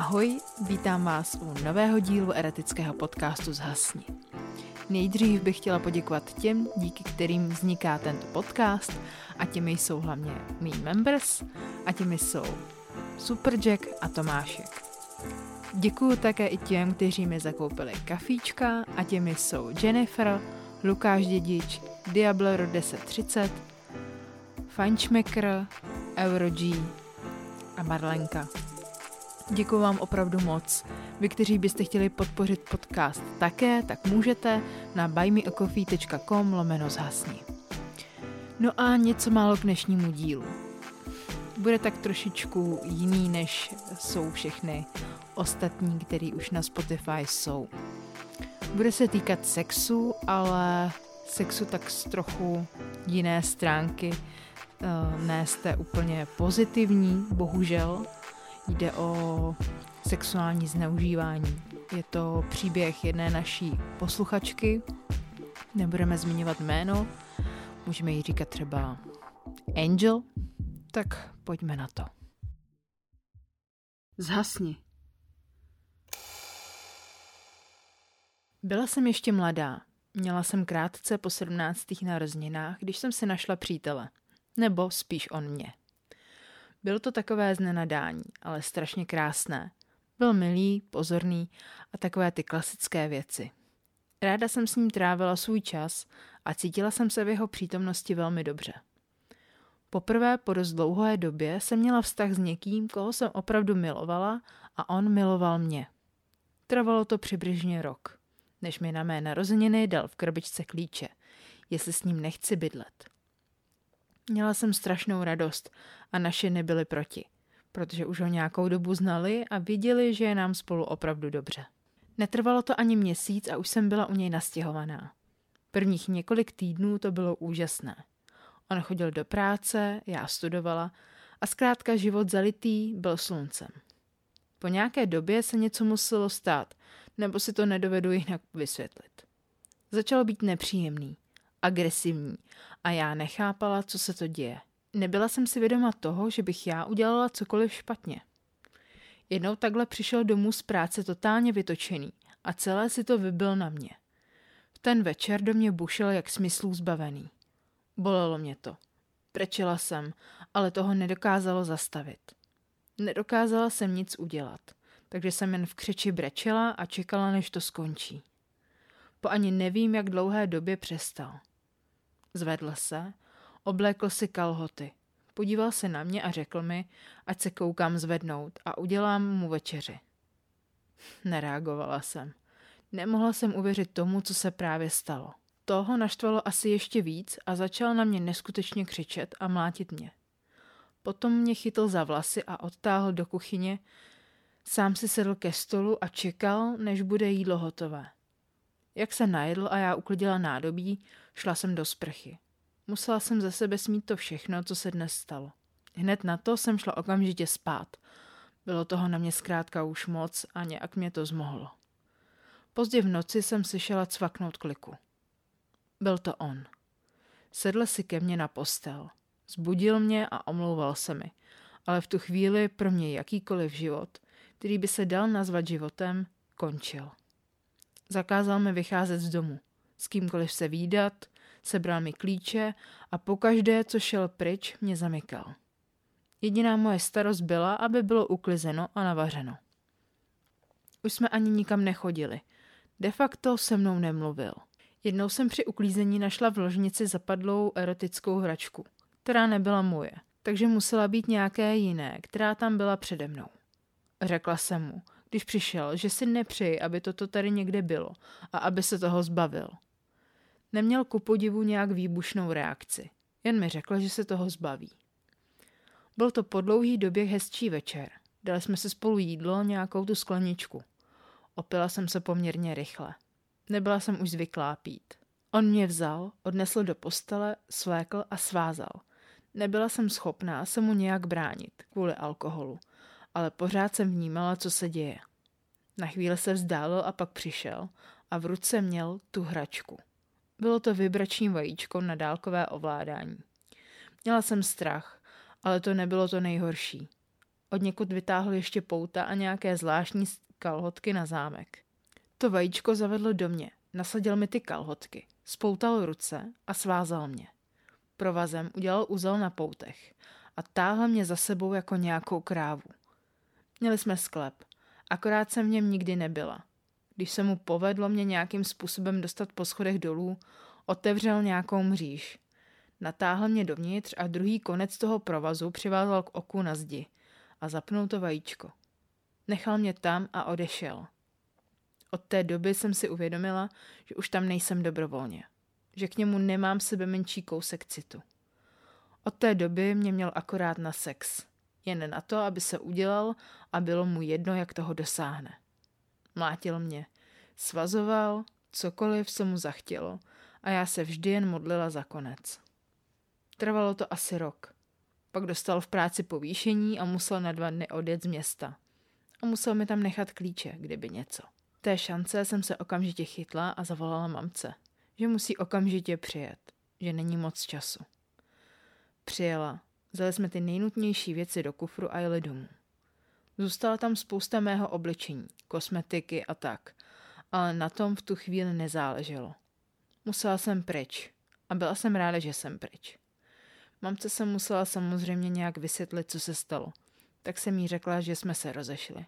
Ahoj, vítám vás u nového dílu eretického podcastu Zhasni. Nejdřív bych chtěla poděkovat těm, díky kterým vzniká tento podcast a těmi jsou hlavně mý members a těmi jsou Superjack a Tomášek. Děkuju také i těm, kteří mi zakoupili kafíčka a těmi jsou Jennifer, Lukáš Dědič, Diablero 1030, Feinschmecker, Eurog a Marlenka. Děkuji vám opravdu moc. Vy, kteří byste chtěli podpořit podcast také, tak můžete na buymeacoffee.com lomeno zhasni. No a něco málo k dnešnímu dílu. Bude tak trošičku jiný, než jsou všechny ostatní, který už na Spotify jsou. Bude se týkat sexu, ale sexu tak z trochu jiné stránky. Eh, ne jste úplně pozitivní, bohužel. Jde o sexuální zneužívání. Je to příběh jedné naší posluchačky. Nebudeme zmiňovat jméno, můžeme jí říkat třeba Angel. Tak pojďme na to. Zhasni. Byla jsem ještě mladá. Měla jsem krátce po 17. narozeninách, když jsem si našla přítele. Nebo spíš on mě. Bylo to takové znenadání, ale strašně krásné. Byl milý, pozorný a takové ty klasické věci. Ráda jsem s ním trávila svůj čas a cítila jsem se v jeho přítomnosti velmi dobře. Poprvé po dost dlouhé době jsem měla vztah s někým, koho jsem opravdu milovala a on miloval mě. Trvalo to přibližně rok než mi na mé narozeniny dal v krbičce klíče, jestli s ním nechci bydlet. Měla jsem strašnou radost a naše nebyly proti, protože už ho nějakou dobu znali a viděli, že je nám spolu opravdu dobře. Netrvalo to ani měsíc a už jsem byla u něj nastěhovaná. Prvních několik týdnů to bylo úžasné. On chodil do práce, já studovala a zkrátka život zalitý byl sluncem. Po nějaké době se něco muselo stát, nebo si to nedovedu jinak vysvětlit. Začal být nepříjemný, agresivní a já nechápala, co se to děje. Nebyla jsem si vědoma toho, že bych já udělala cokoliv špatně. Jednou takhle přišel domů z práce totálně vytočený a celé si to vybil na mě. V ten večer do mě bušel jak smyslů zbavený. Bolelo mě to. Prečila jsem, ale toho nedokázalo zastavit. Nedokázala jsem nic udělat takže jsem jen v křeči brečela a čekala, než to skončí. Po ani nevím, jak dlouhé době přestal. Zvedl se, oblékl si kalhoty, podíval se na mě a řekl mi, ať se koukám zvednout a udělám mu večeři. Nereagovala jsem. Nemohla jsem uvěřit tomu, co se právě stalo. Toho naštvalo asi ještě víc a začal na mě neskutečně křičet a mlátit mě. Potom mě chytl za vlasy a odtáhl do kuchyně, Sám si sedl ke stolu a čekal, než bude jídlo hotové. Jak se najedl a já uklidila nádobí, šla jsem do sprchy. Musela jsem ze sebe smít to všechno, co se dnes stalo. Hned na to jsem šla okamžitě spát. Bylo toho na mě zkrátka už moc a nějak mě to zmohlo. Pozdě v noci jsem slyšela cvaknout kliku. Byl to on. Sedl si ke mně na postel. Zbudil mě a omlouval se mi, ale v tu chvíli pro mě jakýkoliv život – který by se dal nazvat životem, končil. Zakázal mi vycházet z domu, s kýmkoliv se výdat, sebral mi klíče a pokaždé, co šel pryč, mě zamykal. Jediná moje starost byla, aby bylo uklizeno a navařeno. Už jsme ani nikam nechodili. De facto se mnou nemluvil. Jednou jsem při uklízení našla v ložnici zapadlou erotickou hračku, která nebyla moje, takže musela být nějaké jiné, která tam byla přede mnou. Řekla jsem mu, když přišel, že si nepřeji, aby toto tady někde bylo a aby se toho zbavil. Neměl ku podivu nějak výbušnou reakci. Jen mi řekl, že se toho zbaví. Byl to po dlouhý době hezčí večer. Dali jsme si spolu jídlo, nějakou tu skleničku. Opila jsem se poměrně rychle. Nebyla jsem už zvyklá pít. On mě vzal, odnesl do postele, svékl a svázal. Nebyla jsem schopná se mu nějak bránit kvůli alkoholu ale pořád jsem vnímala, co se děje. Na chvíli se vzdálil a pak přišel a v ruce měl tu hračku. Bylo to vibrační vajíčko na dálkové ovládání. Měla jsem strach, ale to nebylo to nejhorší. Od někud vytáhl ještě pouta a nějaké zvláštní kalhotky na zámek. To vajíčko zavedlo do mě, nasadil mi ty kalhotky, spoutal ruce a svázal mě. Provazem udělal úzel na poutech a táhl mě za sebou jako nějakou krávu. Měli jsme sklep, akorát jsem v něm nikdy nebyla. Když se mu povedlo mě nějakým způsobem dostat po schodech dolů, otevřel nějakou mříž. Natáhl mě dovnitř a druhý konec toho provazu přivázal k oku na zdi a zapnul to vajíčko. Nechal mě tam a odešel. Od té doby jsem si uvědomila, že už tam nejsem dobrovolně. Že k němu nemám sebe menší kousek citu. Od té doby mě měl akorát na sex. Jen na to, aby se udělal a bylo mu jedno, jak toho dosáhne. Mlátil mě. Svazoval, cokoliv se mu zachtělo a já se vždy jen modlila za konec. Trvalo to asi rok. Pak dostal v práci povýšení a musel na dva dny odjet z města. A musel mi tam nechat klíče, kdyby něco. Té šance jsem se okamžitě chytla a zavolala mamce, že musí okamžitě přijet, že není moc času. Přijela, vzali jsme ty nejnutnější věci do kufru a jeli domů. Zůstala tam spousta mého oblečení, kosmetiky a tak, ale na tom v tu chvíli nezáleželo. Musela jsem pryč a byla jsem ráda, že jsem pryč. Mamce jsem musela samozřejmě nějak vysvětlit, co se stalo, tak jsem jí řekla, že jsme se rozešli.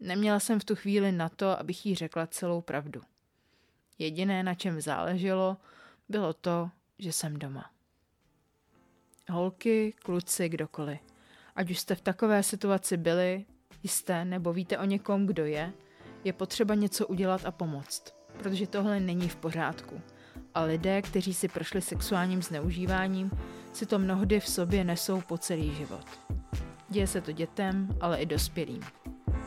Neměla jsem v tu chvíli na to, abych jí řekla celou pravdu. Jediné, na čem záleželo, bylo to, že jsem doma. Holky, kluci, kdokoliv. Ať už jste v takové situaci byli, jste nebo víte o někom, kdo je, je potřeba něco udělat a pomoct, protože tohle není v pořádku. A lidé, kteří si prošli sexuálním zneužíváním, si to mnohdy v sobě nesou po celý život. Děje se to dětem, ale i dospělým.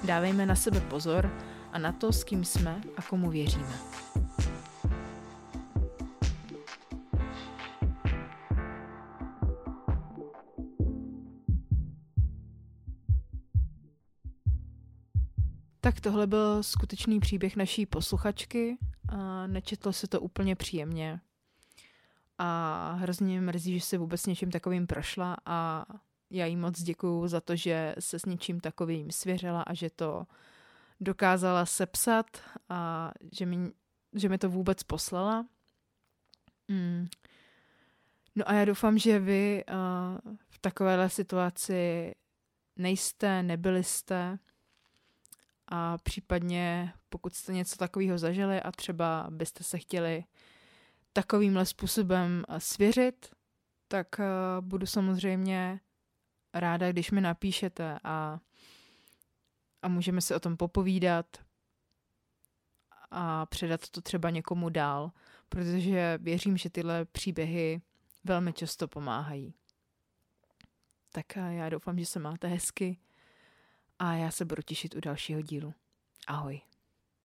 Dávejme na sebe pozor a na to, s kým jsme a komu věříme. Tak tohle byl skutečný příběh naší posluchačky. A nečetlo se to úplně příjemně. A hrozně mrzí, že se vůbec něčím takovým prošla a já jí moc děkuju za to, že se s něčím takovým svěřila a že to dokázala sepsat a že mi, že mi to vůbec poslala. Mm. No a já doufám, že vy uh, v takovéhle situaci nejste, nebyli jste a případně pokud jste něco takového zažili a třeba byste se chtěli takovýmhle způsobem svěřit, tak uh, budu samozřejmě ráda, když mi napíšete a, a můžeme si o tom popovídat a předat to třeba někomu dál, protože věřím, že tyhle příběhy velmi často pomáhají. Tak já doufám, že se máte hezky a já se budu těšit u dalšího dílu. Ahoj.